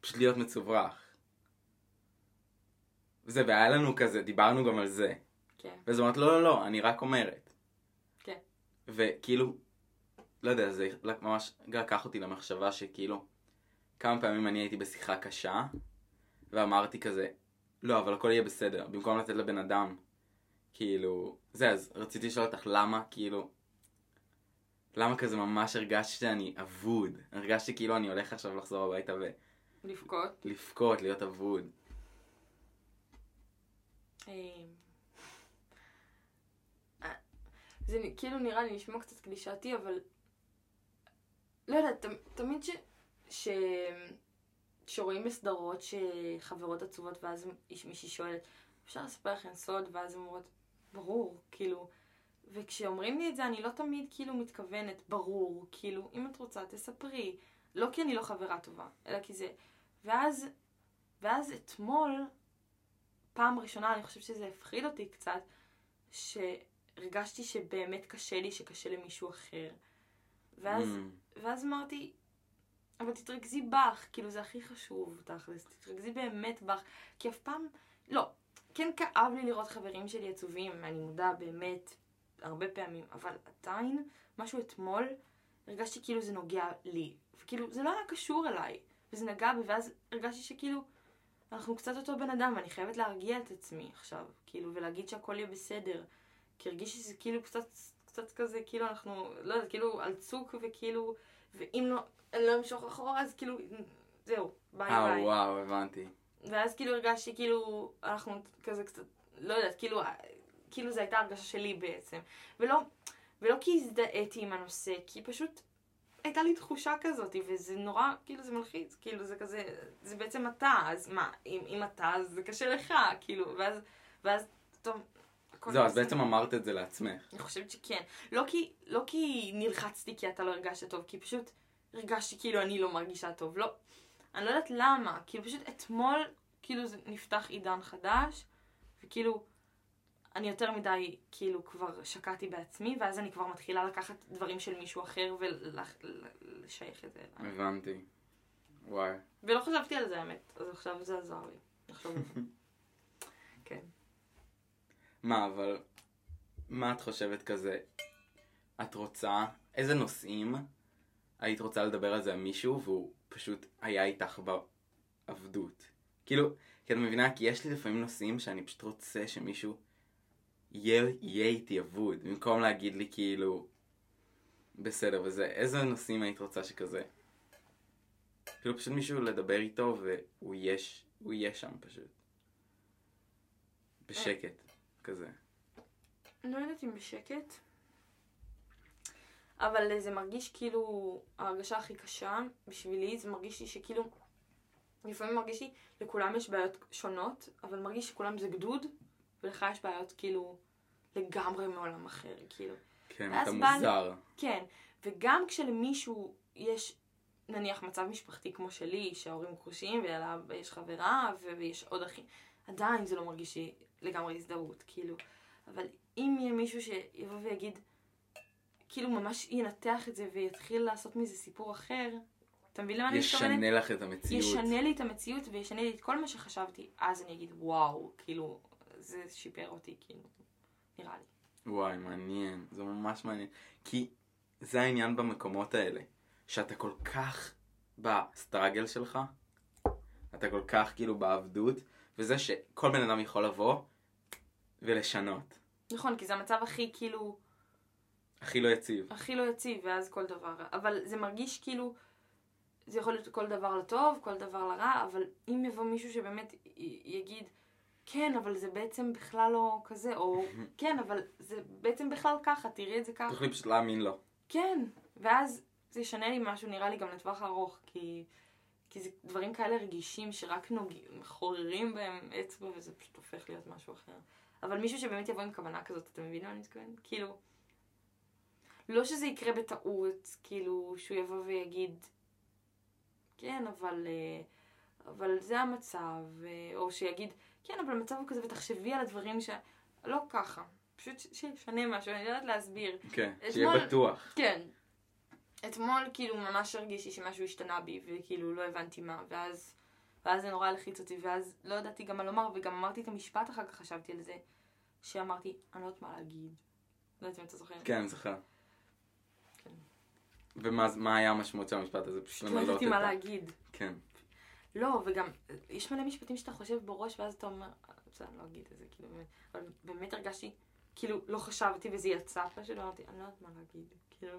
פשוט להיות מצוברח. וזה, והיה לנו כזה, דיברנו גם על זה. כן. ואז אמרת, לא, לא, לא, אני רק אומרת. כן. וכאילו, לא יודע, זה ממש לקח אותי למחשבה שכאילו, כמה פעמים אני הייתי בשיחה קשה, ואמרתי כזה, לא, אבל הכל יהיה בסדר, במקום לתת לבן אדם, כאילו, זה, אז רציתי לשאול אותך למה, כאילו, למה כזה ממש הרגשתי שאני אבוד, הרגשתי כאילו אני הולך עכשיו לחזור הביתה לבכות. ולבכות, להיות אבוד. אמ, אה, זה כאילו נראה לי נשמע קצת קלישאתי, אבל לא יודעת, תמיד ש... ש... שרואים בסדרות שחברות עצובות ואז מישהי שואלת, אפשר לספר לכם סוד? ואז אומרות, ברור, כאילו. וכשאומרים לי את זה אני לא תמיד כאילו מתכוונת, ברור, כאילו, אם את רוצה תספרי. לא כי אני לא חברה טובה, אלא כי זה... ואז, ואז אתמול, פעם ראשונה, אני חושבת שזה הפחיד אותי קצת, שהרגשתי שבאמת קשה לי, שקשה למישהו אחר. ואז, Mm. ואז אמרתי, אבל תתרכזי בך, כאילו זה הכי חשוב, תכלס, תתרכזי באמת בך, כי אף פעם, לא, כן כאב לי לראות חברים שלי עצובים, אני מודה באמת, הרבה פעמים, אבל עדיין, משהו אתמול, הרגשתי כאילו זה נוגע לי, וכאילו זה לא היה קשור אליי, וזה נגע בי, ואז הרגשתי שכאילו, אנחנו קצת אותו בן אדם, ואני חייבת להרגיע את עצמי עכשיו, כאילו, ולהגיד שהכל יהיה בסדר, כי הרגיש שזה כאילו קצת, קצת כזה, כאילו אנחנו, לא יודעת, כאילו על צוק, וכאילו, ואם לא, אני לא אמשוך אחורה, אז כאילו, זהו, ביי אה, ביי. וואו, הבנתי. ואז כאילו הרגשתי כאילו, אנחנו כזה קצת, לא יודעת, כאילו, כאילו זו הייתה הרגשה שלי בעצם. ולא, ולא כי הזדהיתי עם הנושא, כי פשוט הייתה לי תחושה כזאת, וזה נורא, כאילו זה מלחיץ, כאילו זה כזה, זה בעצם אתה, אז מה, אם, אם אתה, אז זה קשה לך, כאילו, ואז, ואז, טוב, זהו, אז. בעצם אמרת את זה לעצמך. אני חושבת שכן. לא כי, לא כי נלחצתי כי אתה לא הרגשת טוב, כי פשוט הרגשתי כאילו אני לא מרגישה טוב. לא. אני לא יודעת למה. כאילו פשוט אתמול, כאילו זה נפתח עידן חדש, וכאילו, אני יותר מדי, כאילו, כבר שקעתי בעצמי, ואז אני כבר מתחילה לקחת דברים של מישהו אחר ולשייך את זה אליי. הבנתי. וואי. ולא חשבתי על זה, האמת. אז עכשיו זה עזר לי. לחשוב על זה. כן. מה, אבל... מה את חושבת כזה? את רוצה... איזה נושאים היית רוצה לדבר על זה עם מישהו והוא פשוט היה איתך בעבדות? כאילו, כי את מבינה? כי יש לי לפעמים נושאים שאני פשוט רוצה שמישהו יהיה, יהיה איתי אבוד, במקום להגיד לי כאילו... בסדר וזה, איזה נושאים היית רוצה שכזה? כאילו פשוט מישהו לדבר איתו והוא יהיה, ש- הוא יהיה שם פשוט. בשקט, כזה. לא יודעת אם בשקט, אבל זה מרגיש כאילו, ההרגשה הכי קשה בשבילי, זה מרגיש לי שכאילו, לפעמים מרגיש לי, לכולם יש בעיות שונות, אבל מרגיש שכולם זה גדוד, ולך יש בעיות כאילו לגמרי מעולם אחר, כאילו. כן, אתה בא מוזר. כן, וגם כשלמישהו יש נניח מצב משפחתי כמו שלי, שההורים גרושים ויש חברה ויש עוד אחים, עדיין זה לא מרגיש לי לגמרי הזדהות, כאילו. אבל אם יהיה מישהו שיבוא ויגיד, כאילו ממש ינתח את זה ויתחיל לעשות מזה סיפור אחר, אתה מבין למה אני מתכוונת? ישנה לך את המציאות. ישנה לי את המציאות וישנה לי את כל מה שחשבתי, אז אני אגיד, וואו, כאילו, זה שיפר אותי, כאילו, נראה לי. וואי, מעניין. זה ממש מעניין. כי זה העניין במקומות האלה. שאתה כל כך בסטראגל שלך, אתה כל כך כאילו בעבדות, וזה שכל בן אדם יכול לבוא ולשנות. נכון, כי זה המצב הכי כאילו... הכי לא יציב. הכי לא יציב, ואז כל דבר רע. אבל זה מרגיש כאילו, זה יכול להיות כל דבר לטוב, כל דבר לרע, אבל אם יבוא מישהו שבאמת י- יגיד, כן, אבל זה בעצם בכלל לא כזה, או כן, אבל זה בעצם בכלל ככה, תראי את זה ככה. תוכלי פשוט להאמין לו. כן, ואז זה ישנה לי משהו, נראה לי גם לטווח ארוך, כי, כי זה דברים כאלה רגישים שרק נוג... חוררים בהם אצבע, וזה פשוט הופך להיות משהו אחר. אבל מישהו שבאמת יבוא עם כוונה כזאת, אתה מבין מה אני מתכוונת? כאילו, לא שזה יקרה בטעות, כאילו, שהוא יבוא ויגיד, כן, אבל, אה, אבל זה המצב, אה, או שיגיד, כן, אבל המצב הוא כזה, ותחשבי על הדברים ש... לא ככה. פשוט שישנה משהו, אני לא יודעת להסביר. כן, אתמול- שיהיה בטוח. כן. אתמול כאילו ממש הרגישי שמשהו השתנה בי, וכאילו לא הבנתי מה, ואז, ואז זה נורא הלחיץ אותי, ואז לא ידעתי גם מה לומר, וגם אמרתי את המשפט אחר כך, חשבתי על זה, שאמרתי, אני לא יודעת מה להגיד. לא יודעת אם אתה זוכר. כן, אני זוכר. כן. ומה מה היה המשמעות של המשפט הזה? פשוט לא ידעתי מה להגיד. כן. לא, וגם, יש מלא משפטים שאתה חושב בראש, ואז אתה אומר, "אה, בסדר, אני לא אגיד את זה, כאילו. אבל באמת הרגשתי, כאילו, לא חשבתי וזה יצא פשוט, אמרתי, אני לא יודעת מה להגיד. כאילו,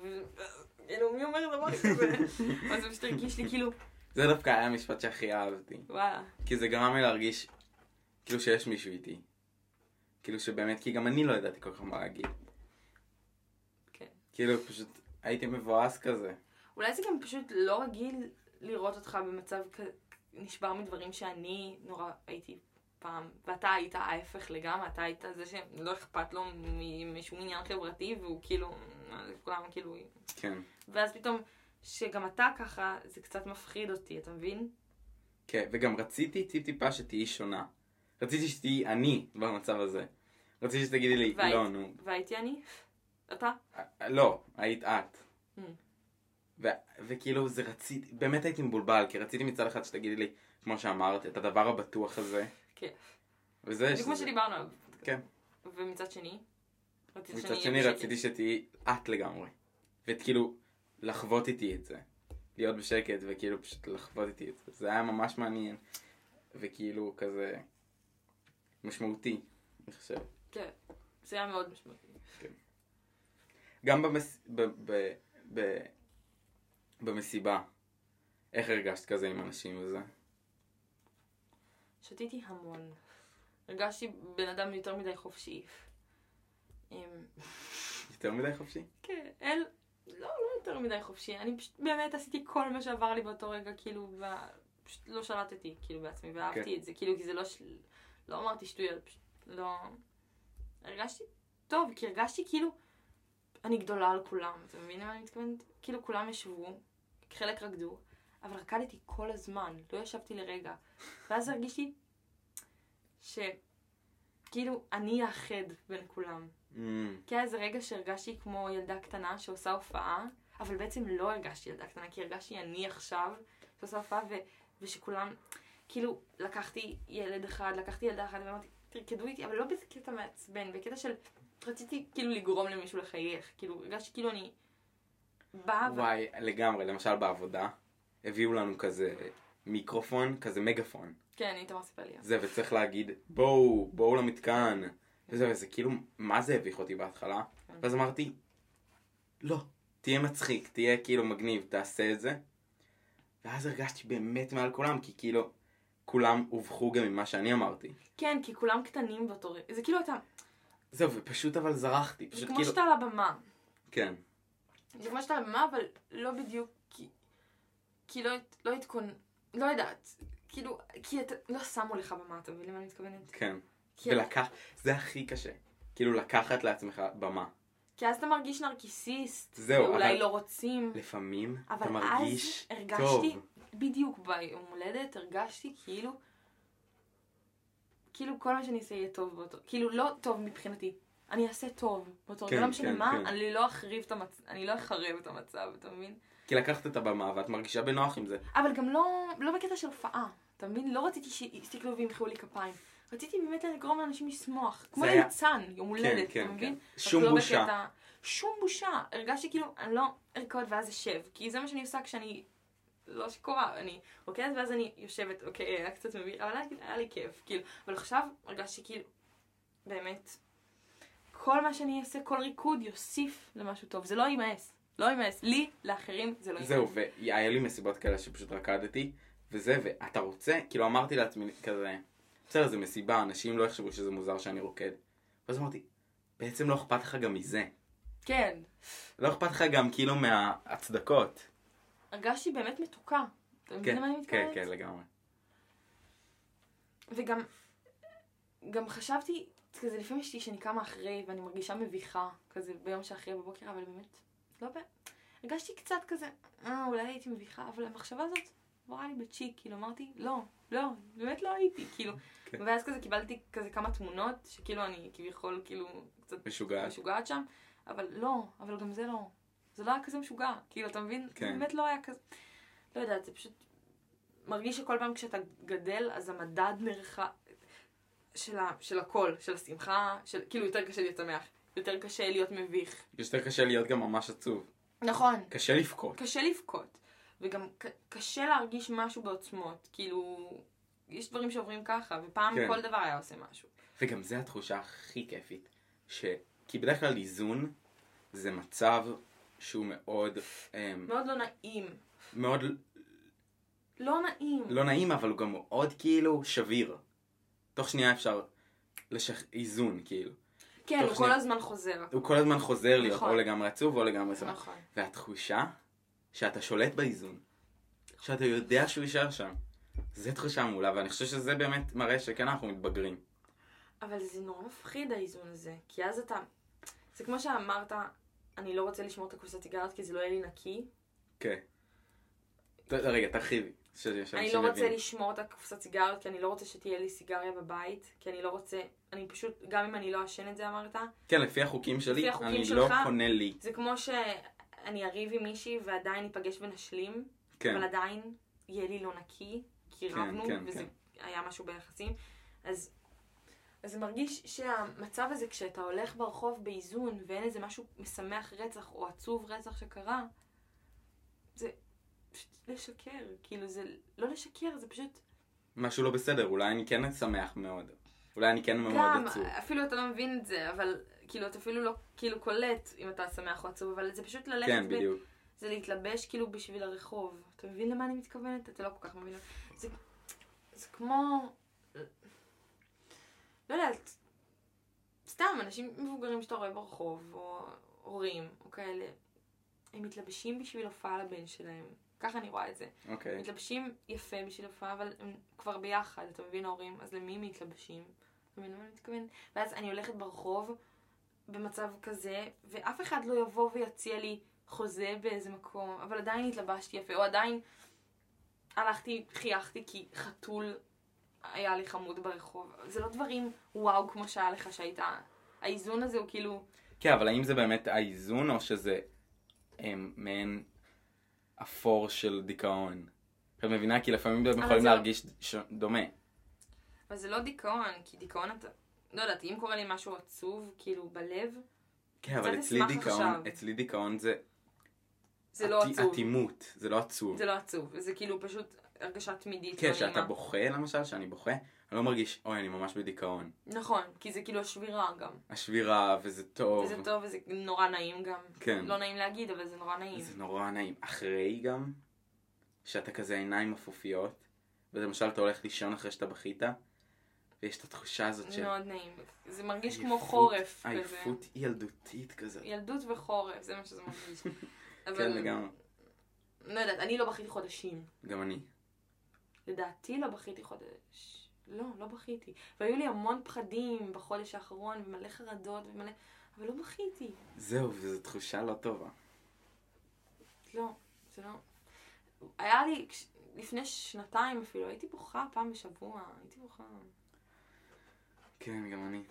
כאילו, מי אומר דבר כזה? אז זה פשוט הרגיש לי, כאילו, זה דווקא היה המשפט שהכי אהבתי. וואלה. כי זה גרם לי להרגיש כאילו שיש מישהו איתי. כאילו שבאמת, כי גם אני לא ידעתי כל כך מה להגיד. כן. כאילו פשוט הייתי מבואס כזה. אולי זה גם פשוט לא רגיל לראות אותך במצב כ... נשבר מדברים שאני נורא הייתי פעם, ואתה היית ההפך לגמרי, אתה היית זה שלא אכפת לו משום עניין חברתי, והוא כאילו, כולם כאילו... כן. ואז פתאום, שגם אתה ככה, זה קצת מפחיד אותי, אתה מבין? כן, וגם רציתי טיפ טיפה שתהיי שונה. רציתי שתהיי אני במצב הזה. רציתי שתגידי לי, והיית- לא, נו. והייתי אני? אתה? אה, לא, היית את. Mm. ו- וכאילו זה רציתי, באמת הייתי מבולבל, כי רציתי מצד אחד שתגידי לי, כמו שאמרת, את הדבר הבטוח הזה. כן. וזה בדיוק כמו שזה- שדיברנו עליו. כן. ומצד שני? מצד שני. רציתי שתהיי את לגמרי. וכאילו, לחוות איתי את זה. להיות בשקט וכאילו פשוט לחוות איתי את זה. זה היה ממש מעניין. וכאילו כזה משמעותי, אני חושב. כן. זה היה מאוד משמעותי. גם במס... ב... ב... ב... במסיבה. איך הרגשת כזה עם אנשים וזה? שתיתי המון. הרגשתי בן אדם יותר מדי חופשי. אמ, יותר מדי חופשי? כן, אל... לא, לא יותר מדי חופשי. אני פשוט באמת עשיתי כל מה שעבר לי באותו רגע, כאילו, ו... פשוט לא שלטתי, כאילו, בעצמי, ואהבתי כן. את זה, כאילו, כי זה לא של... לא אמרתי שטויות, פשוט לא... הרגשתי טוב, כי הרגשתי כאילו... אני גדולה על כולם, אתה מבין למה אני מתכוונת? כאילו, כולם ישבו, חלק רקדו, אבל רקדתי כל הזמן, לא ישבתי לרגע. ואז הרגישתי ש... כאילו, אני האחד בין כולם. Mm, כי היה איזה רגע שהרגשתי כמו ילדה קטנה שעושה הופעה, אבל בעצם לא הרגשתי ילדה קטנה, כי הרגשתי אני עכשיו שעושה הופעה, ו- ושכולם, כאילו, לקחתי ילד אחד, לקחתי ילדה אחת, ואמרתי, תרקדו איתי, אבל לא באיזה קטע מעצבן, בקטע של, רציתי כאילו לגרום למישהו לחייך, כאילו, הרגשתי כאילו אני באה, ו... וואי, לגמרי, למשל בעבודה, הביאו לנו כזה מיקרופון, כזה מגפון. כן, איתמר סיפר לי. זה, וצריך להגיד, בואו, בואו למתקן. וזה, וזה כאילו, מה זה הביך אותי בהתחלה? כן. ואז אמרתי, לא, תהיה מצחיק, תהיה כאילו מגניב, תעשה את זה. ואז הרגשתי באמת מעל כולם, כי כאילו, כולם הובכו גם ממה שאני אמרתי. כן, כי כולם קטנים באותו זה כאילו אתה, זהו, ופשוט אבל זרחתי, זה פשוט כמו כאילו, שאתה על הבמה. כן, זה כמו שאתה על הבמה, אבל לא בדיוק, כי, לא, לא התכונ... לא יודעת. כאילו, כי אתה, לא שמו לך במה, אתה מבין למה אני מתכוונת? כן. ולקח, זה הכי קשה. כאילו לקחת לעצמך במה. כי אז אתה מרגיש נרקיסיסט, זהו, ואולי אבל- לא רוצים, לפעמים אבל אתה מרגיש אז הרגשתי, טוב. בדיוק ביום הולדת הרגשתי כאילו, כאילו כל מה שאני אעשה יהיה טוב באותו, כאילו לא טוב מבחינתי, אני אעשה טוב באותו כן, לא משנה כן, מה, כן. אני לא אחריב את המצב, אני לא אחרב את המצב, אתה מבין? כי לקחת את הבמה ואת מרגישה בנוח עם זה. אבל גם לא, לא בקטע של הופעה, אתה מבין? לא רציתי שיסתכלו וימחאו לי כפיים. רציתי באמת לגרום לאנשים לשמוח. כמו היה- ליצן, יום הולדת, כן, אתה מבין? כן. שום לא בושה. בקטע- שום בושה. הרגשתי כאילו, אני לא ארקוד ואז אשב. כי זה מה שאני עושה כשאני לא שיכורה. אני רוקדת ואז אני יושבת, אוקיי, היה קצת מביך, אבל היה, היה לי כיף. כאילו, אבל עכשיו הרגשתי כאילו, באמת, כל מה שאני אעשה, כל ריקוד יוסיף למשהו טוב. זה לא יימאס. לא יימאס. לי, לאחרים, זה לא יימאס. זהו, והיה לי מסיבות כאלה שפשוט רקדתי, וזה, ואתה רוצה, כאילו אמרתי לעצמי כזה, בסדר, זה מסיבה, אנשים לא יחשבו שזה מוזר שאני רוקד. ואז אמרתי, בעצם לא אכפת לך גם מזה. כן. לא אכפת לך גם כאילו מההצדקות. הרגשתי באמת מתוקה. אתה מבין כן, למה אני כן, מתכוונת? כן, לגמרי. וגם, גם חשבתי, כזה לפעמים יש לי שאני קמה אחרי ואני מרגישה מביכה, כזה ביום שאחרי בבוקר, אבל באמת, לא ב... הרגשתי קצת כזה, אה, אולי הייתי מביכה, אבל המחשבה הזאת עברה לי בצ'יק, כאילו אמרתי, לא, לא, באמת לא הייתי, כאילו. כן. ואז כזה קיבלתי כזה כמה תמונות, שכאילו אני כביכול כאילו קצת משוגעת. משוגעת שם, אבל לא, אבל גם זה לא. זה לא היה כזה משוגע, כאילו, אתה מבין? זה כן. באמת לא היה כזה... לא יודעת, זה פשוט מרגיש שכל פעם כשאתה גדל, אז המדד נערכה של, ה... של הכל, של השמחה, של... כאילו יותר קשה להיות שמח, יותר קשה להיות מביך. יותר קשה להיות גם ממש עצוב. נכון. קשה לבכות. קשה לבכות, וגם קשה להרגיש משהו בעוצמות, כאילו, יש דברים שעוברים ככה, ופעם כן. כל דבר היה עושה משהו. וגם זה התחושה הכי כיפית. ש... כי בדרך כלל איזון זה מצב שהוא מאוד, אמ, מאוד לא נעים. מאוד לא נעים. לא נעים, אבל הוא גם מאוד כאילו שביר. תוך שנייה אפשר לשח... איזון, כאילו. כן, הוא כל הזמן חוזר. הוא כל הזמן חוזר להיות נכון. או לגמרי עצוב או לגמרי שמח. נכון. והתחושה שאתה שולט באיזון, שאתה יודע שהוא יישאר שם, זה תחושה מעולה, ואני חושב שזה באמת מראה שכן אנחנו מתבגרים. אבל זה נורא מפחיד האיזון הזה, כי אז אתה... זה כמו שאמרת, אני לא רוצה לשמור את הקופסת סיגרת כי זה לא יהיה לי נקי. כן. רגע, תרחיבי. אני לא רוצה. לשמור את הקופסת סיגרת כי אני לא רוצה שתהיה לי סיגריה בבית, כי אני לא רוצה... אני פשוט, גם אם אני לא אעשן את זה אמרת, כן, לפי החוקים שלי, לפי החוקים אני שלך, לא קונה לי. זה כמו שאני אריב עם מישהי ועדיין ניפגש ונשלים, כן. אבל עדיין יהיה לי לא נקי, כי כן, רבנו, כן, וזה כן. היה משהו ביחסים. אז, אז זה מרגיש שהמצב הזה, כשאתה הולך ברחוב באיזון, ואין איזה משהו משמח רצח או עצוב רצח שקרה, זה לשקר. כאילו, זה לא לשקר, זה פשוט... משהו לא בסדר, אולי אני כן שמח מאוד. אולי אני כן מאוד גם, עצוב. אפילו אתה לא מבין את זה, אבל כאילו, אתה אפילו לא כאילו קולט אם אתה שמח או עצוב, אבל זה פשוט ללכת כן, ב- בדיוק. זה להתלבש כאילו בשביל הרחוב. אתה מבין למה אני מתכוונת? אתה לא כל כך מבין. זה, זה כמו... לא יודעת, סתם, אנשים מבוגרים שאתה רואה ברחוב, או הורים, או כאלה, הם מתלבשים בשביל הופעה לבן שלהם. ככה אני רואה את זה. אוקיי. מתלבשים יפה בשביל הופעה, אבל הם כבר ביחד, אתה מבין ההורים? אז למי הם מתלבשים? אתה מבין למה אני מתכוון? ואז אני הולכת ברחוב במצב כזה, ואף אחד לא יבוא ויציע לי חוזה באיזה מקום, אבל עדיין התלבשתי יפה, או עדיין הלכתי, חייכתי כי חתול היה לי חמוד ברחוב. זה לא דברים וואו כמו שהיה לך שהיית... האיזון הזה הוא כאילו... כן, אבל האם זה באמת האיזון, או שזה הם, מעין אפור של דיכאון? את מבינה? כי לפעמים הם יכולים זה לא- להרגיש ש... דומה. אבל זה לא דיכאון, כי דיכאון אתה... לא יודעת, אם קורה לי משהו עצוב, כאילו, בלב, כן, אבל אצלי דיכאון. אצלי דיכאון זה זה לא עצוב. אטימות, זה לא עצוב. זה לא עצוב, זה כאילו פשוט הרגשה תמידית. כן, לא נעימה. בוכה למשל, שאני בוכה, אני לא מרגיש, אוי, אני ממש בדיכאון. נכון, כי זה כאילו השבירה גם. השבירה, וזה טוב. וזה טוב וזה נורא נעים גם. כן. לא נעים להגיד, אבל זה נורא נעים. זה נורא נעים. אחרי גם, שאתה כזה עיניים אפופיות, ולמשל אתה הולך לישון אחרי שאתה בכית, ויש את התחושה הזאת של מאוד נעים. זה מרגיש כמו עייפות- חורף כזה. עייפות ילדותית כזאת. ילדות וחורף, זה מה שזה מרגיש. כן, אבל, לגמרי. לא יודעת, אני לא בכיתי חודשים. גם אני. לדעתי לא בכיתי חודש. לא, לא בכיתי. והיו לי המון פחדים בחודש האחרון, ומלא חרדות, ומלא... אבל לא בכיתי. זהו, וזו תחושה לא טובה. לא, זה לא... היה לי, כש- לפני שנתיים אפילו, הייתי בוכה פעם בשבוע, הייתי בוכה. כן, גם אני.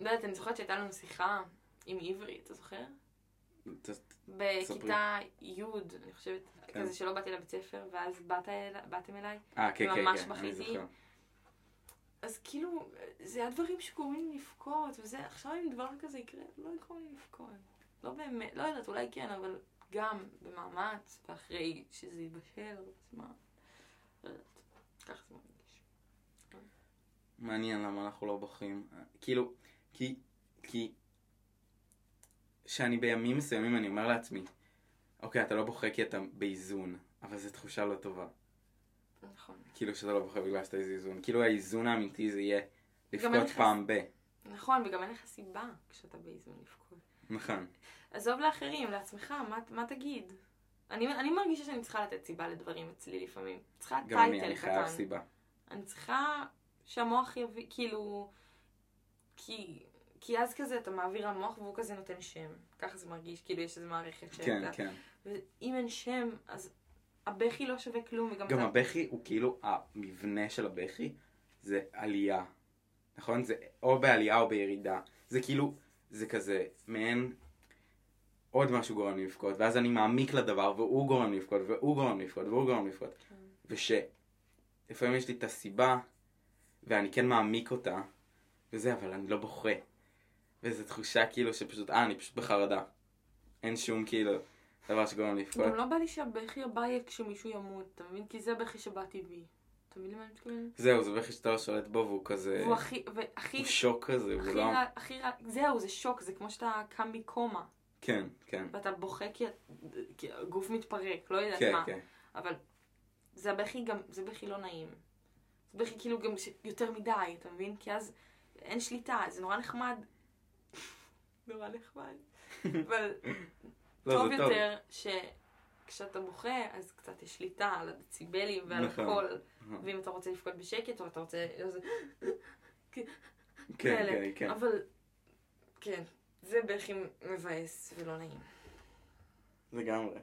לא יודעת, אני זוכרת שהייתה לנו שיחה עם עברי, אתה זוכר? בכיתה י', אני חושבת, כן. כזה שלא באתי לבית ספר, ואז באתם אליי. אה, כן, כן, כן, אני בכיתי. זוכר. אז כאילו, זה הדברים שקוראים לי לבכות, וזה, עכשיו אם דבר כזה יקרה, לא יקרה לי לבכות. לא באמת, לא יודעת, אולי כן, אבל גם במאמץ, ואחרי שזה יתבשל, אז מה? לא יודעת, ככה זה מרגיש. מעניין למה אנחנו לא בוכים. כאילו, כי, כי, שאני בימים מסוימים אני אומר לעצמי, אוקיי, אתה לא בוכה כי אתה באיזון, אבל זו תחושה לא טובה. נכון. כאילו שאתה לא בוכה בגלל שאתה איזה איזון. כאילו האיזון האמיתי זה יהיה לבכות פעם ב. נכון, וגם אין לך סיבה כשאתה באיזון לבכות. נכון. עזוב לאחרים, לעצמך, מה, מה תגיד? אני, אני מרגישה שאני צריכה לתת סיבה לדברים אצלי לפעמים. צריכה גם אני, טייטל אני חייב קטן. סיבה. אני צריכה שהמוח יביא, כאילו... כי, כי אז כזה אתה מעביר למוח והוא כזה נותן שם. ככה זה מרגיש, כאילו יש איזו מערכת שאתה... כן, כן. ואם אין שם, אז הבכי לא שווה כלום. וגם גם אתה... הבכי הוא כאילו, המבנה של הבכי זה עלייה. נכון? זה או בעלייה או בירידה. זה כאילו, זה כזה מעין עוד משהו גורם לי לבכות, ואז אני מעמיק לדבר, והוא גורם לי לבכות, והוא גורם לי לבכות, והוא גורם לי לבכות. כן. ושלפעמים יש לי את הסיבה, ואני כן מעמיק אותה, וזה, אבל אני לא בוכה. וזו תחושה כאילו שפשוט, אה, אני פשוט בחרדה. אין שום כאילו דבר שגורם לי לבכות. גם לא בא לי שהבכי הבא יהיה כשמישהו ימות, אתה מבין? כי זה בכי שבא טבעי. אתה מבין למה אני מתכוונת? זהו, זה בכי שאתה לא שולט בו, והוא כזה... והוא הכי, והכי, הוא שוק כזה, הוא לא... הכי רע, זהו, זה שוק, זה כמו שאתה קם מקומה, כן, כן. ואתה בוכה כי, הגוף מתפרק, לא יודעת כן, מה. כן. אבל זה הבכי גם, זה בכי לא נעים. זה בכי כאילו גם יותר מדי, אתה מבין? כי אז אין שליטה, זה נורא נחמד. נורא נחמד. אבל לא, טוב יותר שכשאתה בוכה, אז קצת יש שליטה על הדציבלים ועל נכון. הכל. נכון. ואם אתה רוצה לבכות בשקט, או אתה רוצה... אז- כן. כן, כן. אבל, כן, זה בכי מבאס ולא נעים. לגמרי.